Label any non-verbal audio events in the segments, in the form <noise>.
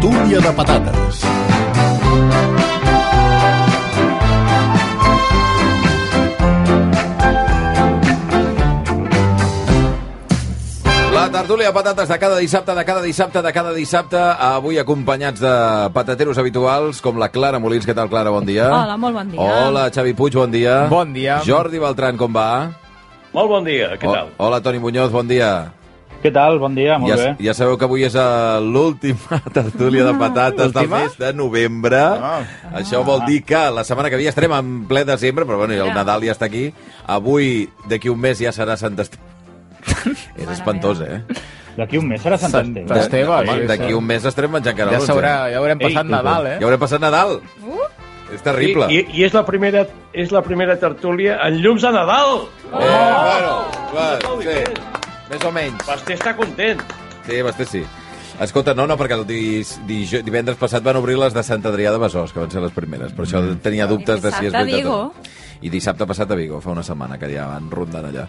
Tertúlia de patates. La tertúlia de patates de cada dissabte, de cada dissabte, de cada dissabte, avui acompanyats de patateros habituals, com la Clara Molins. Què tal, Clara? Bon dia. Hola, molt bon dia. Hola, Xavi Puig, bon dia. Bon dia. Jordi Beltran, com va? Molt bon dia, què O- tal? Hola, Toni Muñoz, bon dia. Què tal? Bon dia, molt Ja, bé. ja sabeu que avui és eh, l'última <laughs> tertúlia de patates del mes de novembre. Ah. Això vol dir que la setmana que ve ja estarem en ple desembre, però bueno, el Ja. Nadal ja està aquí. Avui, d'aquí un mes, ja serà Sant Esteve. <laughs> és espantós, eh? D'aquí un mes serà Sant Sant Esteve. Esteve, Home, sí, D'aquí un mes estarem menjant Ja canelons. s'haurà, eh? ja haurem passat Ei, Nadal, eh? Ja haurem passat Nadal. És terrible. I, i, I és la primera és la primera tertúlia en llums de Nadal. Eh, bueno, bueno, sí. Més o menys. Basté està content. Sí, Basté sí. Escolta, no, no, perquè el dis, dis, divendres passat van obrir les de Sant Adrià de Besòs, que van ser les primeres. Per això tenia dubtes de si és veritat. I dissabte passat a Vigo, fa una setmana que ja van rondant allà.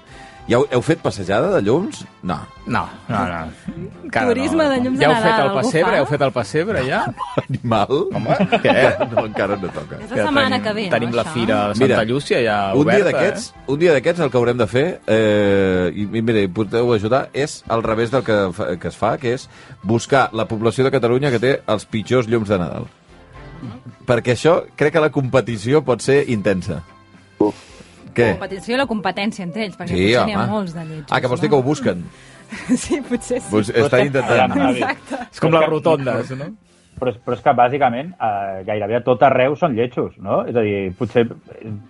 Ja heu, heu fet passejada de llums? No. No, no, no. Encara Turisme no. de llums de ja heu Nadal, fet el pessebre? Heu fet el pessebre, ja? <laughs> Animal? Home, <laughs> què? No, encara no toca. És la setmana tenim, que ve, no, Tenim la això? fira de Santa Mira, Llúcia ja un oberta, dia d'aquests, un dia d'aquests el que haurem de fer, eh, i, i mira, podeu ajudar, és al revés del que, fa, que es fa, que és buscar la població de Catalunya que té els pitjors llums de Nadal. Perquè això, crec que la competició pot ser intensa. Què? Competició i la competència entre ells, perquè Sí, potser n'hi ha molts de lletjos. Ah, que vols dir que ho busquen? <laughs> Sí, potser sí. Pues està intentant... Exacte. És com les rotondes, no? Però, és- però és que, bàsicament, eh, gairebé a tot arreu són lletjos, no? És a dir, potser...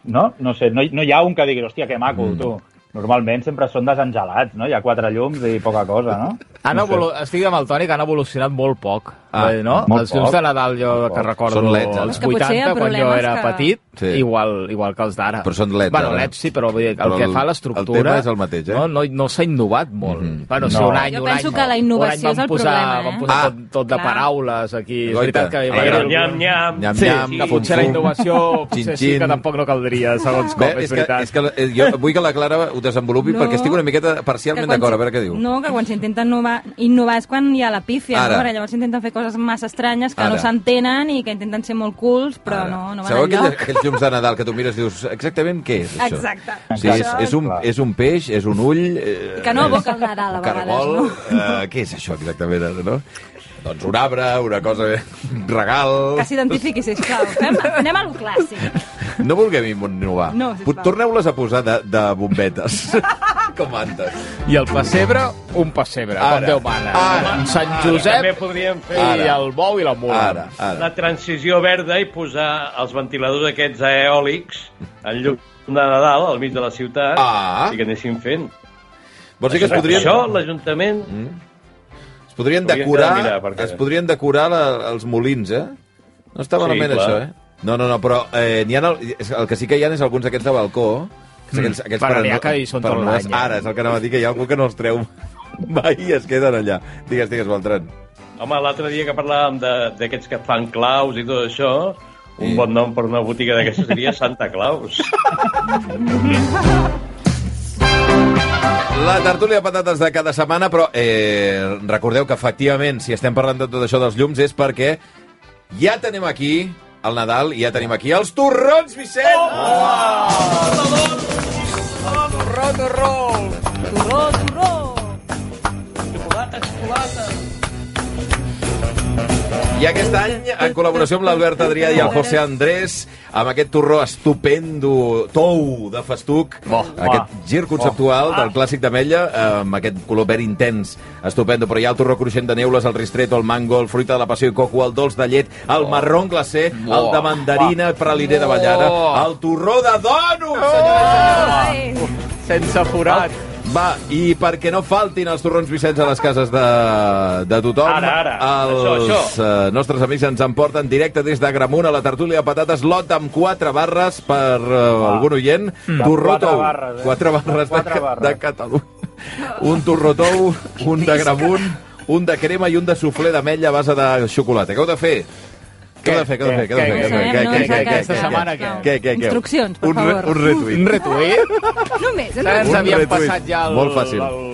No? No sé, no, no hi ha un que digui, hòstia, que maco, mm. tu. Normalment sempre són desengelats, no? Hi ha quatre llums i poca cosa, no? Han no sé. evolu... Estic amb el Toni que han evolucionat molt poc. Ah, Ah, no? molt els llums poc, de Nadal, jo molt que poc. recordo Són leds, ara. els És que potser 80, el quan jo era que- petit, Sí. igual, igual que els d'ara. Però són leds, Bueno, ara. leds sí, però vull dir, el Però que el- fa el l'estructura... tema és el mateix, eh? No, no, no s'ha innovat molt. Mm -hmm. Bueno, sí, No. un any, Jo un penso any, que la innovació és el posar, problema, eh? Van posar Ah. tot, tot de paraules aquí. És veritat que... alegre. haver Nyam, nyam. Nyam, Sí, nyam, que fum, potser la innovació potser sí que tampoc no caldria, segons com, és que, veritat. és que eh, jo vull que la Clara ho desenvolupi perquè estic una miqueta parcialment d'acord, a veure què diu. No, que quan s'intenta innovar, innovar és quan hi ha la pífia, Ara. no? Perquè llavors s'intenten fer coses massa estranyes que Ara. no s'entenen i que intenten ser molt cools, però Ara. no, no van Sabeu enlloc. aquells, aquells llums de Nadal que tu mires i dius exactament què és això? Exacte. Sí, és, Això és, un, clar. és un peix, és un ull... Eh, Que no evoca el Nadal, a un vegades, cargol, no? Eh, què és això exactament, no? Doncs un arbre, una cosa... Un regal... Que s'identifiqui, sisplau. Fem, anem a lo clàssic. No vulguem innovar. No, sisplau. Torneu-les a posar de, de bombetes. <laughs> Com antes. I el pessebre, un pessebre, Ara. com Déu mana. Ara. Amb Sant També Josep podríem fer i Ara. el bou i la mula. Ara, ara. la transició verda i posar els ventiladors aquests eòlics en llum de Nadal al mig de la ciutat Ah. i que anessin fent. Vols dir que es podrien... Això, l'Ajuntament... Es podrien decorar, mirar, perquè- es podrien decorar la, els molins, eh? No està Sí, malament, clar. això, eh? No, no, no, però eh, ha el, és- el que sí que hi ha és alguns d'aquests de balcó, que aquells, Mm. aquells Però n'hi ha no- que hi són per tot l'any, eh? Ara, és el que anava a dir, que hi ha algú que no els treu <laughs> mai i es queden allà. Digues, digues, Beltran. Home, l'altre dia que parlàvem de- d'aquests que fan claus i tot això, un Sí. bon nom per una botiga d'aquestes seria Santa Claus. <laughs> La tertúlia de patates de cada setmana, però eh, recordeu que efectivament, si estem parlant de tot això dels llums, és perquè ja tenim aquí el Nadal i ja tenim aquí els torrons, Vicent! Oh! Torró, torró! Turró, turró! I aquest any, en col·laboració amb l'Albert Adrià i el José Andrés, amb aquest torró estupendo, tou de festuc, Oh, aquest gir conceptual del clàssic d'Ametlla, amb aquest color verd intens, estupendo, però hi ha el torró cruixent de neules, el ristretto, el mango, el fruita de la passió i coco, el dolç de llet, el marrón glacé, el de mandarina, praliner de ballada, el torró de dònuts, senyores i senyors! Sense forat. Va, i perquè no faltin els torrons Vicenç a les cases de, de tothom, Ara, ara. els Això, eh, nostres amics ens emporten directe des de Gramunt a la tertúlia de patates, lot amb quatre barres per uh, algun oient. Mm. Torró Quatre tou. barres, eh? Quatre barres, Quatre de, barres. de Catalunya. Un torró tou, un de Gramunt, un de crema i un de suflé d'ametlla a base de xocolata. Què heu de fer? Què heu de fer? Què heu de fer? Què heu de fer? Què, Què fer? què, Què, què, ens què, què, aquesta què, setmana què? què? Què, què, què? Instruccions, per favor. Un retuit. Un retuit? <laughs> Només, Ens només. Un retuit. passat ja el... Molt fàcil. El,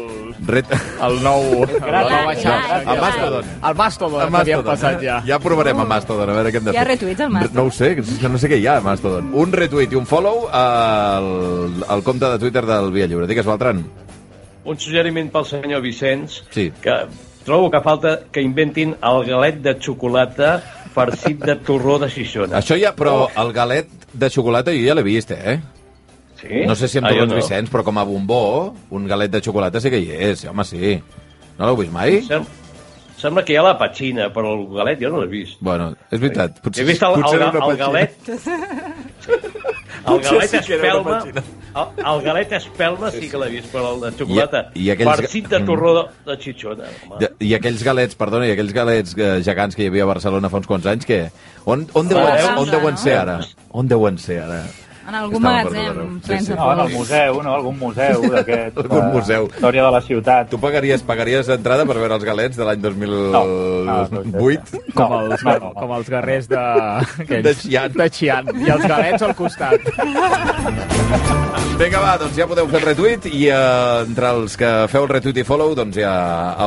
Ret... el nou... <laughs> El Mastodon. El Mastodon, ens havien passat ja. Ja provarem a Mastodon, a veure què hem de Hi ha fer. retuits al Mastodon? No ho sé, és que no sé què hi ha a Mastodon. Un retuit i un follow al, al compte de Twitter del Via Lliure. Digues, Beltran. Un suggeriment pel senyor Vicenç, Sí. que trobo que falta que inventin el galet de xocolata farcit de torró de Xixona. Això ja, però el galet de xocolata jo ja l'he vist, eh? Sí? No sé si amb Ah, torrons no. Vicenç, però com a bombó, un galet de xocolata sí que hi és, home, sí. No l'heu vist mai? Sem sembla que hi ha la petxina, però el galet jo no l'he vist. Bueno, és veritat. He vist el, el, potser el, el galet... <laughs> El galet sí espelma, el, el galet espelma sí que l'he vist, però el de xocolata, I- i aquells- farcit de torró de, de xixona. De- I aquells galets, perdona, i aquells galets eh, gegants que hi havia a Barcelona fa uns quants anys, que... On, on, deuen, on deuen ser ara? On deuen ser ara? En algun magatzem, Sí, sí. de No, en el museu, no? Algun museu d'aquest. <laughs> Algun de- museu. Història de la ciutat. Tu pagaries, pagaries entrada per veure els galets de l'any 2008? No, no, no, Com, No, els, no, no. com els guerrers de... aquells, De Xi'an. De Xi'an. I els galets al costat. Vinga, va, doncs ja podeu fer el retuit i eh, entre els que feu el retuit i follow doncs hi ha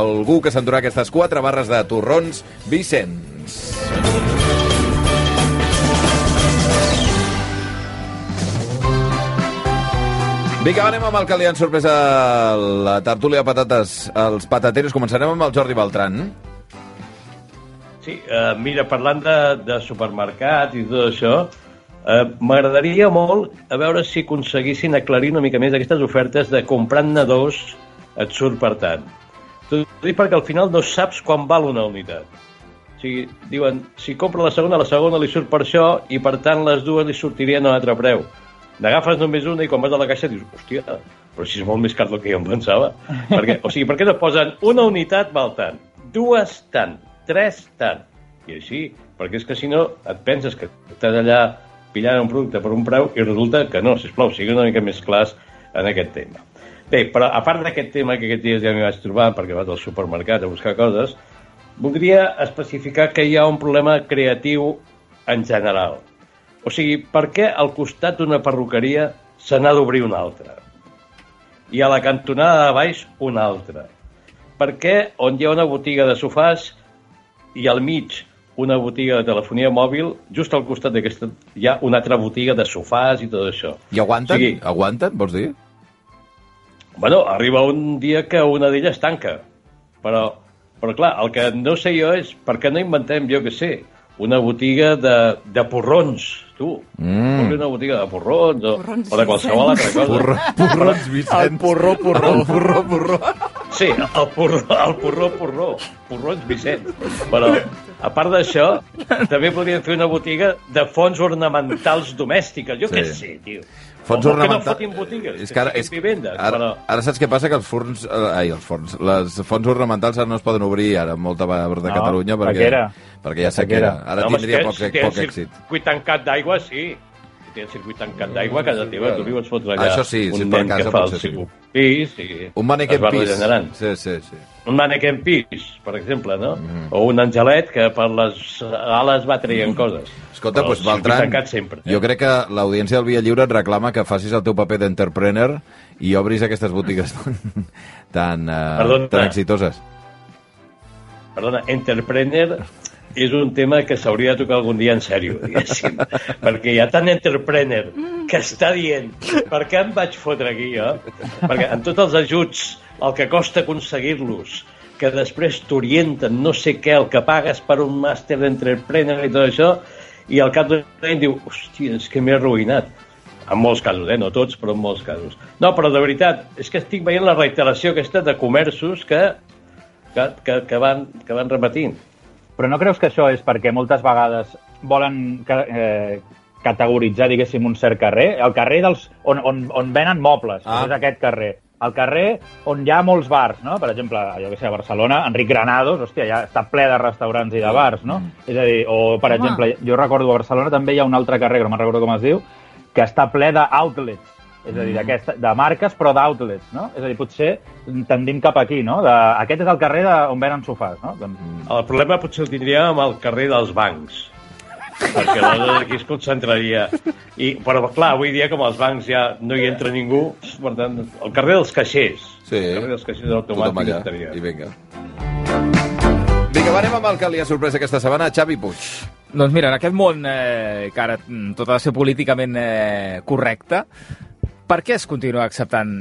algú que s'endurà aquestes quatre barres de torrons Vicenç. Vinga, anem amb el que li han sorprès a la tertúlia de patates als patateros. Començarem amb el Jordi Beltran. Sí, eh, mira, parlant de, de supermercat i tot això, eh, m'agradaria molt a veure si aconseguissin aclarir una mica més aquestes ofertes de comprant-ne dos et surt per tant. T'ho dic perquè al final no saps quan val una unitat. O sigui, diuen, si compra la segona, la segona li surt per això i per tant les dues li sortirien a un altre preu. N'agafes només una i quan vas a la caixa dius, hòstia, però si és molt més car del que jo em pensava. perquè, o sigui, per què no posen una unitat val tant, dues tant, tres tant, i així, perquè és que si no et penses que estàs allà pillant un producte per un preu i resulta que no, sisplau, siguin una mica més clars en aquest tema. Bé, però a part d'aquest tema que aquests dies ja m'hi vaig trobar perquè vaig al supermercat a buscar coses, voldria especificar que hi ha un problema creatiu en general. O sigui, per què al costat d'una perruqueria se n'ha d'obrir una altra? I a la cantonada de baix una altra? Per què on hi ha una botiga de sofàs i al mig una botiga de telefonia mòbil, just al costat d'aquesta hi ha una altra botiga de sofàs i tot això? I aguanten? O sigui, Aguanten, vols dir? Bueno, arriba un dia que una d'elles tanca. Però, però clar, el que no sé jo és per què no inventem, jo que sé, una botiga de, de porrons, tu. Mm. Una botiga de porrons o, Porrons o de qualsevol altra cosa. Porró, porrons Vicenç. El porró, porró. El porró, porró. Sí, el porró, el porró, porró. Porrons Vicenç. Però, a part d'això, també podríem fer una botiga de fonts ornamentals domèstiques. Jo Sí. què sé, tio. Fons o, o que no ornamentals... fotin botigues, És que, ara, és, vivendes. ara, Però, ara saps què passa? Que els forns... Eh, ai, els forns. Les fonts ornamentals ara no es poden obrir ara en molta part de No, Catalunya perquè, sequera. perquè hi ha Sequera. Ara és tindria poc, si poc èxit. circuit tancat d'aigua, sí. Si tens circuit tancat d'aigua, a casa teva, tu li pots fotre allà Això sí, si un per nen casa que fa el potser sí. pis, sí. Un va pis. Sí, sí, sí. Un manequer pis, per exemple, no? Mm. O un angelet que per les ales va traient coses. Escolta, Però doncs, Beltran, tancat sempre. eh? jo crec que l'audiència del Via Lliure et reclama que facis el teu paper d'entrepreneur i obris aquestes botigues tan, <laughs> tan, uh, Perdona. tan exitoses. Perdona, entrepreneur és un tema que s'hauria de tocar algun dia en sèrio, <laughs> diguéssim. perquè hi ha tant entrepreneur que està dient per què em vaig fotre aquí, jo? Perquè en tots els ajuts, el que costa aconseguir-los, que després t'orienten no sé què, el que pagues per un màster d'entrepreneur i tot això, i al cap d'un any diu, hòstia, és que m'he arruïnat. En molts casos, eh? no tots, però en molts casos. No, però de veritat, és que estic veient la reiteració aquesta de comerços que, que, que, que, van, que van repetint. Però no creus que això és perquè moltes vegades volen ca- eh, categoritzar, diguéssim, un cert carrer? El carrer dels, on, on, on venen mobles, ah. és aquest carrer. Al carrer on hi ha molts bars, no? Per exemple, jo que sé, a Barcelona, Enric Granados, hòstia, ja està ple de restaurants i de bars, no? És a dir, o, per Home. exemple, jo recordo a Barcelona també hi ha un altre carrer, no me'n recordo com es diu, que està ple d'outlets, és a dir, d'aquesta- de marques però d'outlets, no? És a dir, potser tendim cap aquí, no? De, aquest és el carrer de, on venen sofàs, no? Doncs, El problema potser el tindríem amb el carrer dels bancs perquè aleshores aquí es concentraria. I, però, clar, avui dia, com als bancs ja no hi entra ningú, per tant, el carrer dels caixers. Sí. El carrer dels caixers automàtics allà. estaria. I vinga. Vinga, va, anem amb el que li ha sorprès aquesta setmana, Xavi Puig. Doncs mira, en aquest món eh, que ara mm, tot ha de ser políticament eh, correcte, per què es continua acceptant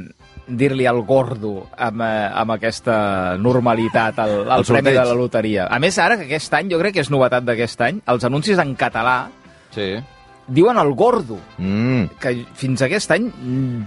dir-li al gordo amb, eh, amb aquesta normalitat al, al El premi de la loteria? A més, ara que aquest any, jo crec que és novetat d'aquest any, els anuncis en català Sí. diuen el gordo, Mm. que fins aquest any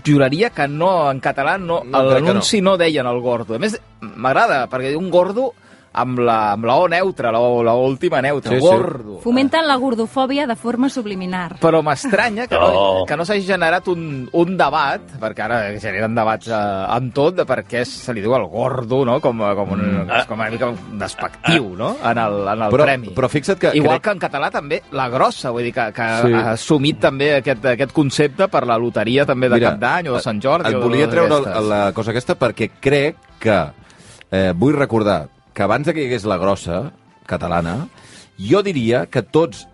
juraria que no, en català no, No, l'anunci no. no deien el gordo. A més, m'agrada, perquè un gordo amb la, amb la O neutra, la, O- la última neutra, Sí, sí. gordo. Fomenten la gordofòbia de forma subliminar. Però m'estranya que no, No. que no s'hagi generat un, un debat, perquè ara generen debats eh, amb tot, de per què se li diu el gordo, no? com, com, un, mm. com una mica despectiu, no? en el, en el Però, premi. però fixa't que... Igual crec... que en català també, la grossa, vull dir que, que Sí. sí. ha assumit també aquest, aquest concepte per la loteria també de Cap d'Any o de Sant Jordi. Et volia treure la cosa aquesta perquè crec que... Eh, vull recordar que abans de que hi hagués la grossa catalana, jo diria que tots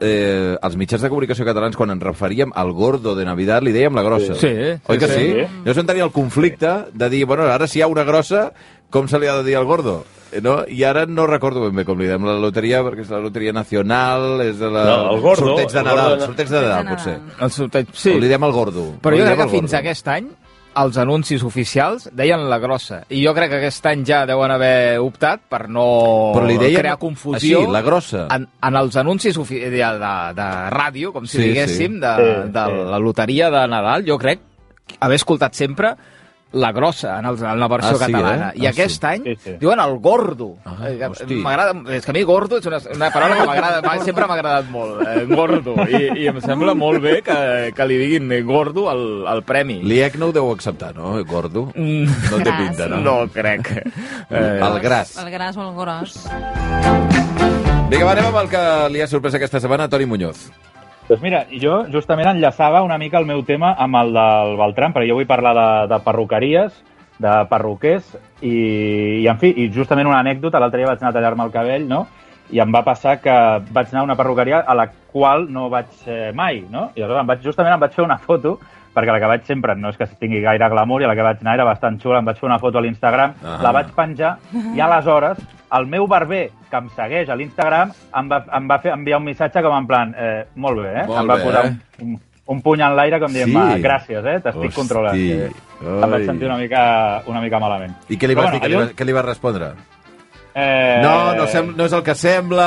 eh, els mitjans de comunicació catalans, quan ens referíem al gordo de Navidad, li dèiem la grossa. Sí, Oi que sí, sí? sí. Llavors en tenia el conflicte de dir, bueno, ara si hi ha una grossa, com se li ha de dir al gordo? Eh, No? I ara no recordo ben bé com li dèiem la loteria, perquè és la loteria nacional, és de la... No, el gordo, Sorteig de el Nadal, gordo de- sorteig de Nadal, Sorteig de potser. Nadal. El sorteig, Sí. sí. O li dèiem al gordo. Però jo crec que fins gordo. aquest any els anuncis oficials deien la grossa. I jo crec que aquest any ja deuen haver optat per no Però li deien crear confusió. així, la grossa. En, en els anuncis de, de, de ràdio, com si Sí, diguéssim, sí. de, Sí, de sí. la loteria de Nadal, jo crec haver escoltat sempre la grossa en, els, en la versió Ah, sí, catalana. eh? I Ah, aquest sí. any Sí, sí. diuen el gordo. Ah, Eh. M'agrada, és que a mi gordo és una, una paraula que m'agrada, sempre m'ha agradat molt, eh, gordo. I, I em sembla molt bé que, que li diguin gordo al, al premi. L'IEC no ho deu acceptar, no, gordo? Mm. No té pinta, no? No crec. Eh, El gras. El gras o el gros. Vinga, va, anem amb el que li ha sorprès aquesta setmana a Toni Muñoz. Doncs mira, jo justament enllaçava una mica el meu tema amb el del Beltran, perquè jo vull parlar de, de perruqueries, de perruquers, i, i en fi, i justament una anècdota, l'altre dia vaig anar a tallar-me el cabell, no?, i em va passar que vaig anar a una perruqueria a la qual no vaig eh, mai, no? I aleshores em vaig, justament em vaig fer una foto, perquè la que vaig sempre no és que tingui gaire glamour, i la que vaig anar era bastant xula, em vaig fer una foto a l'Instagram, Ah. la vaig penjar, i aleshores el meu barber, que em segueix a l'Instagram, em, va, em va fer enviar un missatge com en plan, eh, molt bé, eh? Molt em va bé, posar eh? un, un, un puny en l'aire com dient, Sí. sí. gràcies, eh? T'estic controlant. Eh, Em vaig ai. sentir una mica, una mica malament. I què li Però vas dir? Què li, va, què li vas respondre? Eh... No, no, sem no és el que sembla.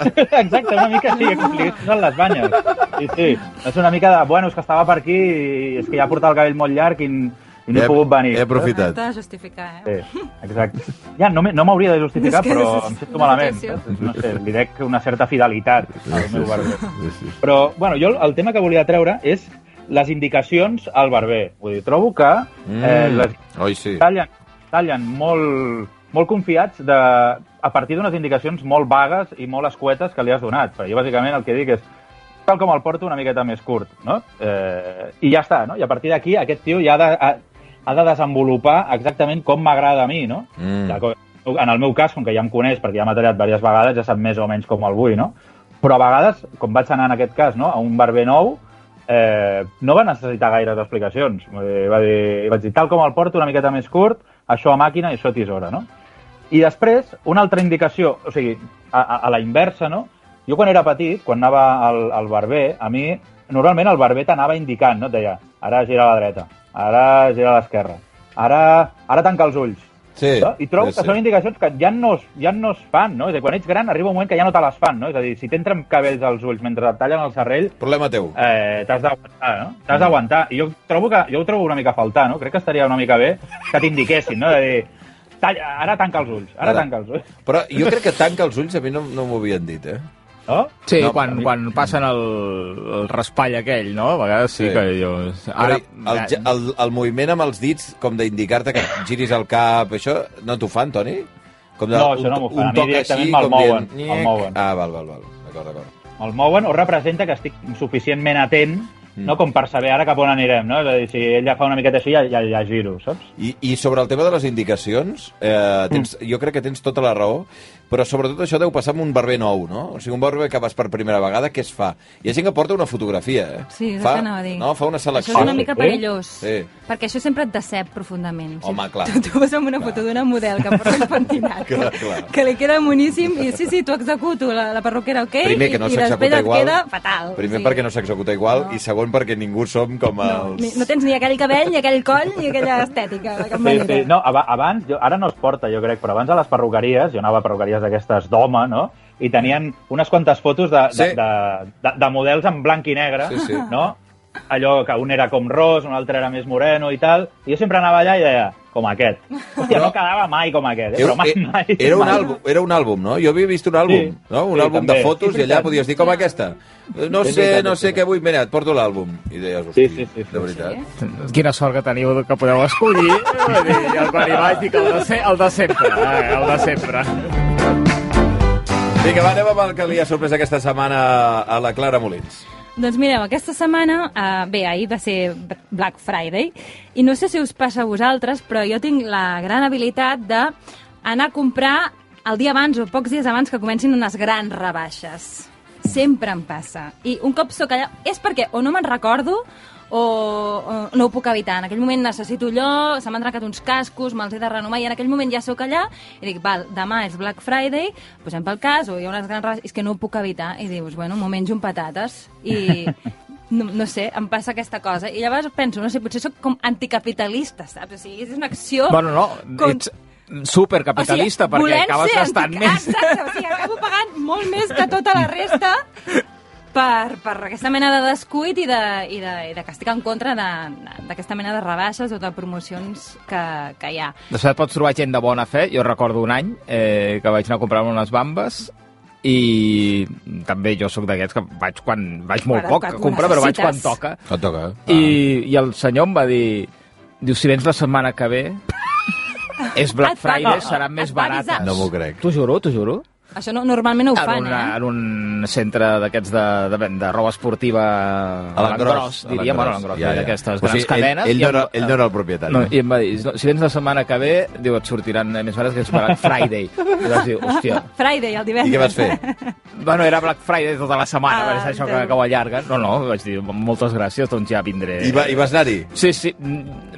<laughs> Exacte, una mica sí, he complit en les banyes. Sí, sí. És una mica de, bueno, és que estava per aquí i és que ja portava el cabell molt llarg i, i no he, pogut venir. He aprofitat. T'ha de justificar, eh? Sí, exacte. Ja, no, no m'hauria de justificar, <laughs> però em sento malament. No sé, li dec una certa fidelitat al meu barber. Però, bueno, jo el tema que volia treure és les indicacions al barber. Vull dir, trobo que eh, Mm. les Oi, sí. tallen, tallen molt, molt confiats de, a partir d'unes indicacions molt vagues i molt escuetes que li has donat. Però jo, bàsicament, el que dic és tal com el porto una miqueta més curt, no? Eh, I ja està, no? I a partir d'aquí aquest tio ja ha de, ha, de desenvolupar exactament com m'agrada a mi, no? Mm. En el meu cas, com que ja em coneix, perquè ja m'ha tallat diverses vegades, ja sap més o menys com el vull, no? Però a vegades, com vaig anar en aquest cas, no? a un barber nou, eh, no va necessitar gaires explicacions. Dir, Va dir, vaig dir, tal com el porto, una miqueta més curt, això a màquina i això a tisora, no? I després, una altra indicació, o sigui, a, a, a la inversa, no? Jo quan era petit, quan anava al, al barber, a mi, normalment el barber t'anava indicant, no? Et deia, ara gira a la dreta, ara gira a l'esquerra, ara, ara tanca els ulls. Sí, No? I trobo sí, que sí. són indicacions que ja no, ja no es fan, no? És a dir, quan ets gran arriba un moment que ja no te les fan, no? És a dir, si t'entren cabells als ulls mentre et tallen el serrell, Problema teu. eh, t'has d'aguantar, no? T'has d'aguantar. I jo trobo que jo ho trobo una mica a faltar, no? Crec que estaria una mica bé que t'indiquessin, no? De dir, talla, ara tanca els ulls, ara, Ara. tanca els ulls. Però jo crec que tanca els ulls a mi no, no m'ho havien dit, eh? No? Sí, No, quan, mi- quan passen el, el raspall aquell, no? A vegades sí, Sí. que jo... Ara, el, el, el moviment amb els dits, com d'indicar-te que giris el cap, això no t'ho fan, Toni? Com No, això no m'ho fan. A mi directament me'l mouen, dient, me'l mouen. Ah, val, val, val. D'acord, d'acord. El mouen o representa que estic suficientment atent Mm. no com per saber ara cap on anirem, no? És a dir, si ell ja fa una miqueta així, ja, ja, ja giro, saps? I, I sobre el tema de les indicacions, eh, tens, jo crec que tens tota la raó, però sobretot això deu passar amb un barber nou, no? O sigui, un barber que vas per primera vegada, què es fa? Hi ha gent que porta una fotografia, eh? Sí, és el fa, que anava a dir. No, fa una Això selecció. és una sí? mica Sí? perillós. Sí. Perquè això sempre et decep profundament. O Home, clar. Tu, tu vas amb una foto d'una model que porta el <laughs> pentinat, Clar, clar. que li queda moníssim, i sí, sí, t'ho executo, la, la perruquera ok, Primer, que no i, i després s'executa et igual. queda fatal. Primer sí. perquè no s'executa igual No. i segon perquè ningú som com No, els... ni- no tens ni aquell cabell, ni aquell coll, ni aquella <laughs> estètica, de cap Sí, manera. sí. No, aba- abans, jo, ara no es porta, jo crec, però abans a les perruqueries, jo anava a perruqueries d'aquestes d'home, no? I tenien unes quantes fotos de, Sí. de, de, de, de models en blanc i negre, Sí, sí. no? Allò que un era com ros, un altre era més moreno i tal, i jo sempre anava allà i deia, com aquest. Hòstia, no quedava mai com aquest, eh? però mai, mai. era, un mai. àlbum, era un àlbum, no? Jo havia vist un àlbum, Sí. no? Un Sí, àlbum també. de fotos Sí, i allà podies dir com aquesta. No Sí, sé, no sé què vull, mira, et porto l'àlbum. I deies, Sí, hosti, sí, sí, sí, de veritat. Quina sort que teniu que podeu escollir. I el quan hi vaig dic el de, se, el de sempre. Eh, el de sempre. Vinga, va, anem amb el que li ha sorprès aquesta setmana a la Clara Molins. Doncs mireu, aquesta setmana, uh, bé, ahir va ser Black Friday, i no sé si us passa a vosaltres, però jo tinc la gran habilitat de anar a comprar el dia abans o pocs dies abans que comencin unes grans rebaixes. Sempre em passa. I un cop sóc allà... És perquè o no me'n recordo o, o no ho puc evitar. En aquell moment necessito allò, se m'han trencat uns cascos, me'ls he de renovar, i en aquell moment ja sóc allà, i dic, val, demà és Black Friday, posem pel cas, o hi ha unes grans és que no ho puc evitar, i dius, bueno, m'ho menjo amb patates, i no, no sé, em passa aquesta cosa. I llavors penso, no sé, potser sóc com anticapitalista, saps? O sigui, és una acció... Bueno, no, con- ets supercapitalista, perquè volent acabes ser gastant antica- més. Exacte, o sigui, acabo pagant molt més que tota la resta <laughs> per, per aquesta mena de descuit i de, i de, i de que estic en contra de- d'aquesta mena de rebaixes o de promocions que, que hi ha. Després et pots trobar gent de bona fe. Jo recordo un any eh, que vaig anar a comprar unes bambes i també jo sóc d'aquests que vaig quan vaig molt Quan- poc quan a comprar, però vaig quan toca. Et toca. I, I el senyor em va dir, diu, si vens la setmana que ve, <laughs> és Black Friday, seran més barates. No m'ho crec. T'ho juro, t'ho juro. Això no, normalment no ho En, fan, una, eh? en un centre d'aquests de, de, de roba esportiva A l'engròs. diríem, bueno, a l'engròs. Ja, ja. d'aquestes O sigui, grans cadenes. Ell, ell, i no era, ell no era el propietari. No, I em va dir, no, si vens la setmana que ve, diu, et sortiran més barates que és Black Friday. I vas dir, hòstia, Friday, el divendres. I què vas fer? bueno, era Black Friday tota la setmana, Ah, és això que, que ho allarguen. No, no, vaig dir, moltes gràcies, doncs ja vindré. I, va, i vas anar-hi? Sí, sí,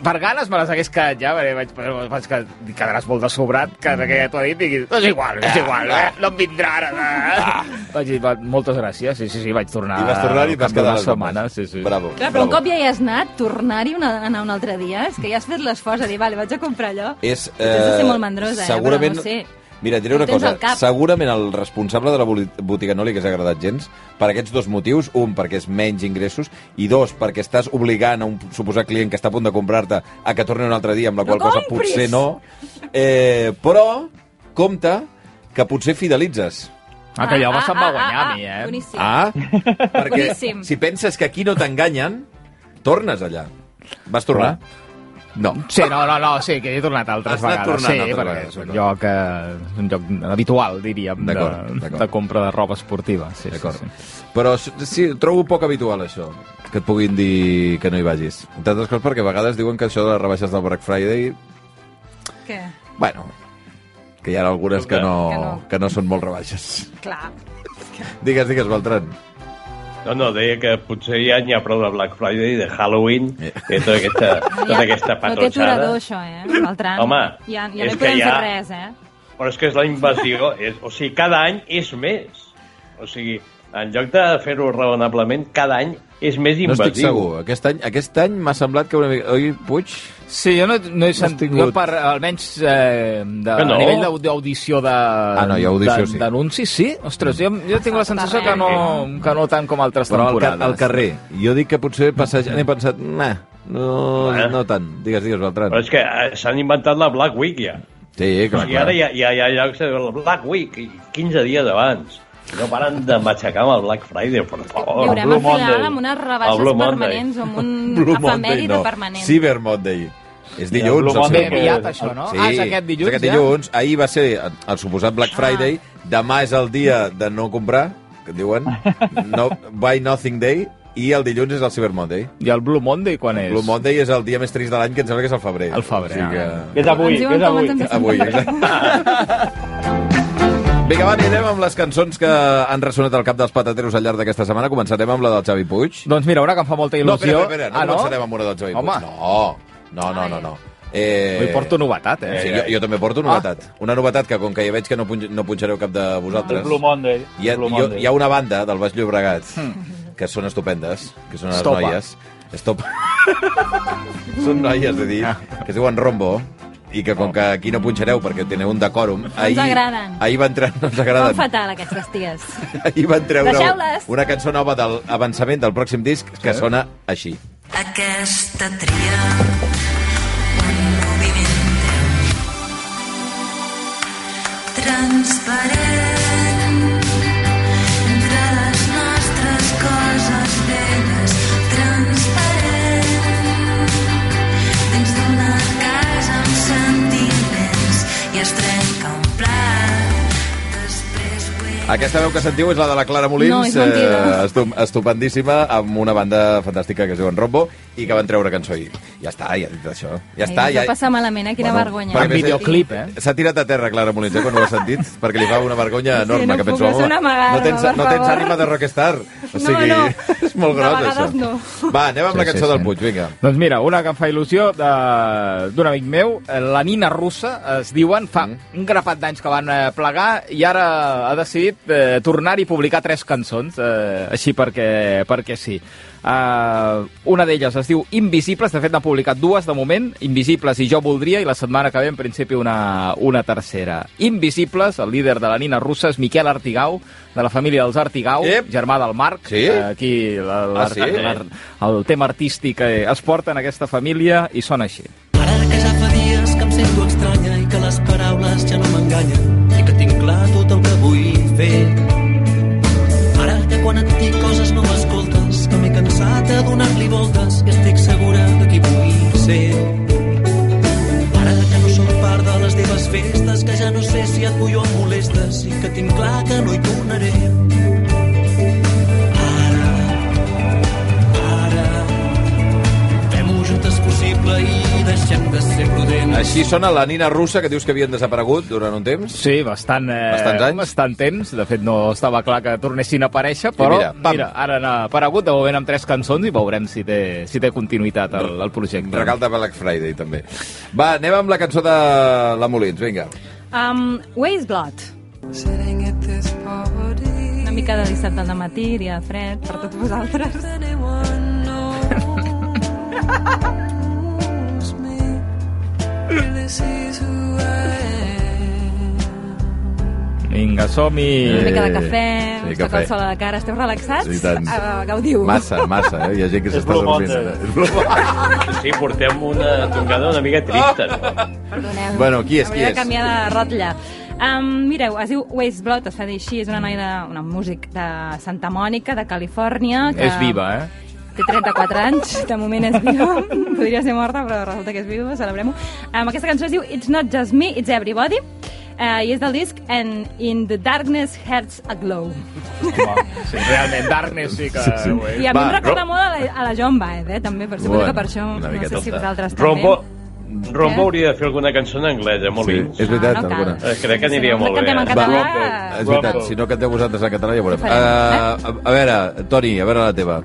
per ganes me les hagués quedat ja, perquè vaig, vaig que quedaràs molt de sobrat, que, que ja t'ho ha dit, i dic, és igual, és igual, eh? No em vindrà ara. Eh? Vaig dir, va, moltes gràcies, sí, sí, sí, vaig tornar I vas tornar i vas quedar d'una a les setmana, sí, sí. Bravo. Clar, però un cop ja hi has anat, tornar-hi una, anar un altre dia, és que ja has fet l'esforç de dir, vale, vaig a comprar allò. És, Potser has de ser molt mandrosa, eh? segurament, Però no sé. Mira, et diré una cosa. Segurament el responsable de la botiga no li hagués agradat gens per aquests dos motius. Un, perquè és menys ingressos, i dos, perquè estàs obligant a un suposat client que està a punt de comprar-te a que torni un altre dia, amb la No qual cosa compris! potser no. Eh, però, compte, que potser fidelitzes. Ah, que allò se'm va guanyar a mi, eh? Boníssim. Ah, perquè Boníssim. si penses que aquí no t'enganyen, tornes allà. Vas tornar? No. Sí, no, no, no, sí, que he tornat altres Has anat vegades. tornant sí, altres perquè vegades, és un lloc, eh, és un lloc habitual, diríem, de, de compra de roba esportiva. Sí, sí, D'acord. sí. Però sí, trobo poc habitual això, que et puguin dir que no hi vagis. Entre altres coses perquè a vegades diuen que això de les rebaixes del Black Friday, Què? bueno, que hi ha algunes que no, Que no. que no són molt rebaixes. Clar. Digues, digues, Beltran. No, no, deia que potser ja n'hi ha prou de Black Friday, de Halloween, Eh. i tota aquesta, <laughs> tota aquesta no té aturador, això, eh? Beltran. Home, ja, ja no és hi que podem ja- fer res, eh? Però és que és la invasió. <laughs> És, o sigui, cada any és més. O sigui, en lloc de fer-ho raonablement, cada any és més No invasiu. estic segur. Aquest any, aquest any m'ha semblat que una mica... Oi, Puig? Sí, jo no, no he sentit, tingut. jo per, almenys eh, de, Que no? a nivell d'au- d'audició de, Ah, no, hi ha audició, de- sí. d'anuncis, sí. Ostres, jo, jo tinc la sensació que no, que no tant com altres Però temporades. al carrer. Jo dic que potser passejant he pensat, nah, no, Eh. no tant. Digues, digues, Beltran. Però és que eh, s'han inventat la Black Week ja. Sí, clar, clar. ara hi ha, hi ha, hi ha llocs de la Black Week, i 15 dies abans. No paren de matxacar amb el Black Friday, per Hi favor. haurem Blue Monday. amb unes El rebaixes Blue Monday. permanents o amb un <laughs> Monday, efemèride no. permanent. Cyber Monday. És dilluns. el Monday aviat, això, no? Sí, Ah, és aquest dilluns, és aquest ja? dilluns. Ahir va ser el suposat Black Friday. Demà és el dia de no comprar, que diuen. No, buy nothing day. I el dilluns és el Cyber Monday. I el Blue Monday quan és? Blue Monday és el dia més trist de l'any, que em sembla que és el febrer. El febrer, O sigui Que que... és avui, que és avui. Avui, exacte. <laughs> <laughs> Vinga, va, anirem amb les cançons que han ressonat al cap dels patateros al llarg d'aquesta setmana. Començarem amb la del Xavi Puig. Doncs mira, una que em fa molta No, il·lusió... espera, espera, no ah, no? començarem amb una del Xavi Home. Puig. No, no, no, no. no. Eh... Avui porto novetat, eh? Sí, jo, jo també porto novetat. Una novetat que, com que ja veig que no, punx- no punxareu cap de vosaltres, Blue Monday. hi ha, Blue ha, Monday. hi ha una banda del Baix Llobregat que són estupendes, que són les Estopa. noies. Stop. <laughs> són noies, he dit, que es diuen Rombo, i que com que aquí no punxareu perquè teniu un decòrum... ahir, agraden. Ahir va entrar... No ens Fan agraden. fatal, aquestes ties. <laughs> Ahir van treure una cançó nova del avançament del pròxim disc que sona així. Aquesta tria, un moviment teu, transparent, Aquesta veu que sentiu és la de la Clara Molins, No, és mentida. eh, estu estupendíssima, amb una banda fantàstica que es diuen Rombo, i que van treure cançó ahir. Ja està, ja ha dit això. Ja està. Ai, Ja... va passar malament, eh? Quina Bueno, vergonya. En videoclip, eh? S'ha tirat a terra Clara Molins, eh, quan ho ha sentit, <laughs> perquè li fa una vergonya Sí, enorme, no que puc, penso, és home, una amagada, no tens, per no tens ànima de rockstar. O No, sigui, no. <laughs> és molt gros, això. no. Va, anem amb Sí, la sí, cançó sí. del Puig, vinga. Doncs mira, una que em fa il·lusió de- d'un amic meu, eh, la Nina Russa, es diuen, fa Mm. un grapat d'anys que van eh, plegar i ara ha decidit eh, tornar i publicar tres cançons, eh, així perquè, perquè sí. Uh, una d'elles es diu Invisibles, de fet n'ha publicat dues de moment, Invisibles i Jo Voldria, i la setmana que ve en principi una, una tercera. Invisibles, el líder de la Nina Russa és Miquel Artigau, de la família dels Artigau, Ep. germà del Marc, Sí? eh, aquí la, la, Ah, sí? la, el tema artístic eh, es porta en aquesta família i sona així. Ara que ja fa dies que em sento estranya i que les paraules ja no m'enganyen fer. Ara que quan et dic coses no m'escoltes, que m'he cansat de donar-li voltes i estic segura de qui vull ser. Ara que no sóc part de les teves festes, que ja no sé si et vull o em molestes i que tinc clar que no hi tornaré. Així sona la Nina Russa, que dius que havien desaparegut durant un temps. Sí, bastant, eh, Bastants anys. bastant temps. De fet, no estava clar que tornessin a aparèixer, però mira, mira, pam. ara han aparegut de moment amb tres cançons i veurem si té, si té continuïtat el, el projecte. Regal de Black Friday, també. Va, anem amb la cançó de la Molins, vinga. Um, Waste Blood. Una mica de dissabte al matí, dia fred, per tots vosaltres. <laughs> Vinga, som-hi! Una mica de cafè, Sí, us cafè. el sol a la cara, esteu relaxats? Sí, tant. Uh, gaudiu. Massa, massa, eh? Hi ha gent que s'està dormint. Monday. Sí, portem una tongada una mica trista. No? Perdoneu. Bueno, qui és, Hauria qui de és? canviar de rotlla. Um, mireu, es diu Waste Blood, es fa dir així, és una noia, de, una músic de Santa Mònica, de Califòrnia. Que És viva, eh? Té 34 anys, de moment és viva. Podria ser morta, però resulta que és viva, celebrem-ho. Um, aquesta cançó es diu It's Not Just Me, It's Everybody, uh, i és del disc And In the Darkness Hearts Aglow. Home, sí, realment, Darkness sí que... Sí, sí. I a mi Va, em recorda Ro- molt a la, a la Joan Baez, eh, també, per suposo Bueno, que per això, no sé si vosaltres Rombo, també. Rombo hauria de fer alguna cançó en anglès, eh? Molt Sí, sí. és veritat, Ah, no alguna. Eh, crec que aniria Si no molt bé, eh? català... Va. És veritat, Rombo. si no canteu vosaltres en català ja veurem. Uh, a, a veure, Toni, a veure la teva.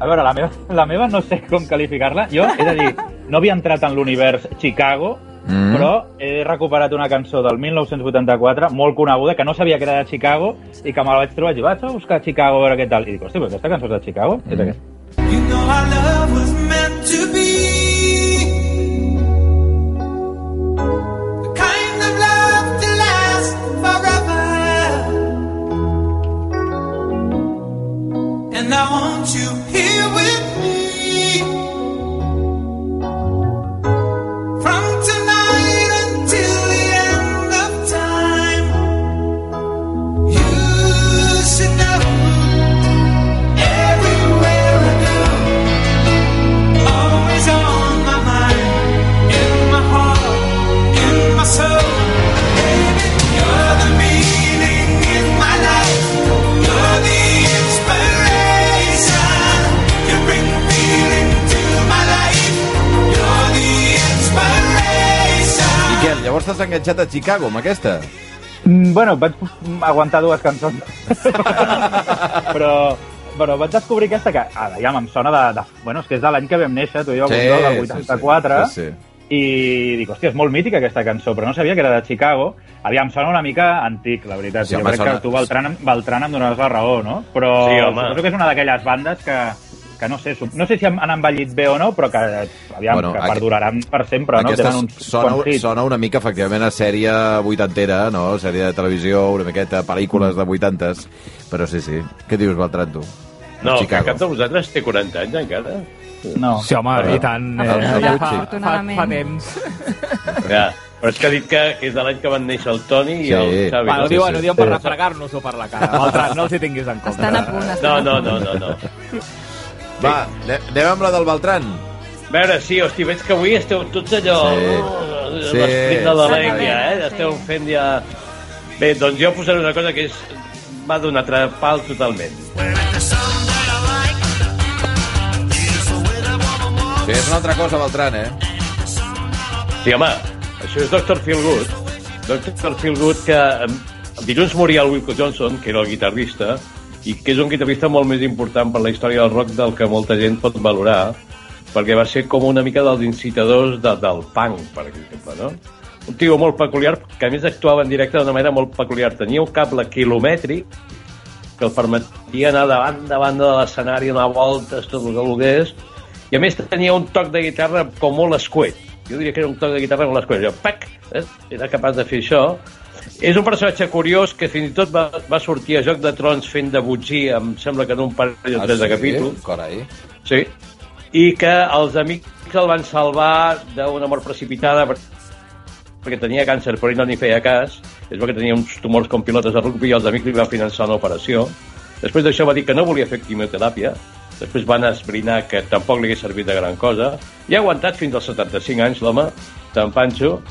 A veure, la meva, la meva no sé com qualificar-la. Jo, és a dir, no havia entrat en l'univers Chicago, Mm. però he recuperat una cançó del 1984 molt coneguda, que no sabia que era de Chicago, i que me la vaig trobar i vaig a buscar Chicago a veure què tal. I dic, hosti, però aquesta cançó és de Chicago? Mm. És aquesta. You know our love was meant to be The kind of love to last forever And I want you enganxat a Chicago, amb aquesta? Mm, bueno, vaig aguantar dues cançons. <laughs> però, però vaig descobrir aquesta que, aviam, em sona de, de... Bueno, és que és de l'any que vam néixer, tu i jo, Sí, sí, del sí, 84. sí, sí. I dic, hòstia, és molt mítica aquesta cançó, però no sabia que era de Chicago. Aviam, sona una mica antic, la veritat. Sí, jo home, crec sona- que tu, Beltran, Beltran, em donaràs la raó, no? Però Sí, home. suposo que és una d'aquelles bandes que, que no sé, no sé si han envellit bé o no, però que, aviam, Bueno, que perduraran per sempre, no? Tenen uns sona, sona una mica, efectivament, a sèrie vuitantera, no? Sèrie de televisió, una miqueta, pel·lícules de vuitantes. Però sí, sí. Què dius, Beltran, tu? No, que cap de vosaltres té 40 anys encara. No. Sí, home, Però- i tant. Eh, ja fa, sí. fa, fa temps. <laughs> Ja. Però és que ha dit que, que és de l'any que van néixer el Toni i Sí. el Xavi. Ho no? diuen, sí. ho diuen per refregar-nos-ho per la cara. Beltran, no els hi tinguis en compte. Estan a punt, estan No, no, no, no, no. <laughs> Va, ane- anem amb la del Beltran. A veure, sí, hosti, veig que avui esteu tots allò... Sí. no? Sí. L'esperit de l'Alègia, eh? Sí. Esteu fent ja... Bé, doncs jo posaré una cosa que és... va d'un altre pal totalment. Sí, és una altra cosa, Beltran, eh? Sí, home, això és Dr. Feelgood. Dr. Feelgood que dilluns moria el Wilco Johnson, que era el guitarrista, i que és un guitarrista molt més important per la història del rock del que molta gent pot valorar, perquè va ser com una mica dels incitadors de, del punk, per exemple, no? Un tio molt peculiar, que a més actuava en directe d'una manera molt peculiar. Tenia un cable quilomètric que el permetia anar de banda a banda de l'escenari, donar voltes, tot el que volgués, i a més tenia un toc de guitarra com molt escuet. Jo diria que era un toc de guitarra molt escuet. Jo, pac, eh? era capaç de fer això. És un personatge curiós que fins i tot va, va sortir a Joc de Trons fent de butxí, em sembla que en un parell o tres de capítols. Carai. Sí. I que els amics el van salvar d'una mort precipitada per- perquè tenia càncer però ell no n'hi feia cas. És perquè tenia uns tumors com pilotes de rugby i els amics li van finançar una operació. Després d'això va dir que no volia fer quimioteràpia. Després van esbrinar que tampoc li hagués servit de gran cosa. I ha aguantat fins als 75 anys l'home, tan panxo,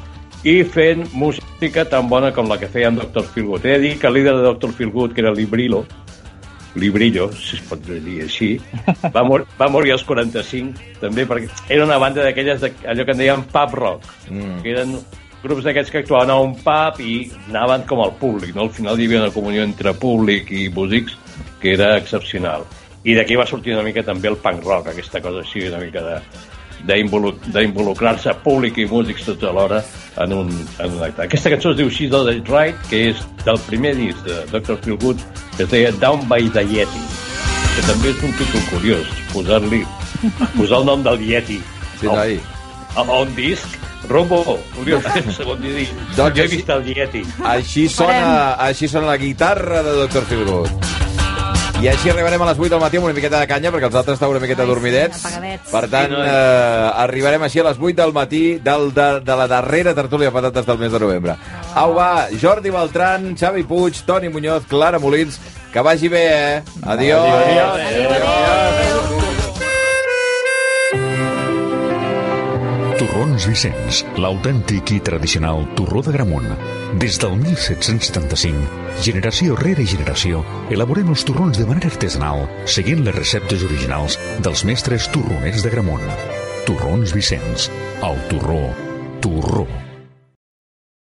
i fent música tan bona com la que feia en Dr. Feelgood. He de dir que el líder de Dr. Feelgood, que era Librilo, Librillo, si es pot dir així, va, mor va morir als 45, també perquè era una banda d'aquelles, allò que en deien pub rock, mm. que eren grups d'aquests que actuaven a un pub i anaven com al públic, no? Al final hi havia una comunió entre públic i músics que era excepcional. I d'aquí va sortir una mica també el punk rock, aquesta cosa així, una mica de d'involucrar-se públic i músics tots alhora en un, en un acte. Aquesta cançó es diu She's All Right, que és del primer disc de Dr. Feelgood, que es deia Down by the Yeti, que també és un títol curiós, posar-li <laughs> posar el nom del Yeti Sí, a, noi. a, a un disc. Rombo, curiós, <laughs> segon dia dir, Doncs jo he vist el Yeti. Així sona, així sona la guitarra de Dr. Feelgood. I així arribarem a les 8 del matí amb una miqueta de canya, perquè els altres estan una miqueta Ai, sí, dormidets. apagadets. Per tant, Sí, eh, arribarem així a les 8 del matí del, de, de la darrera tertúlia de patates del mes de novembre. Au, va, Jordi Beltran, Xavi Puig, Toni Muñoz, Clara Molins, que vagi bé, eh? Adiós. Adiós. Torrons Vicenç, l'autèntic i tradicional torró de Gramunt. Des del 1775, generació rere generació, elaborem els torrons de manera artesanal, seguint les receptes originals dels mestres torroners de Gramunt. Torrons Vicenç, el torró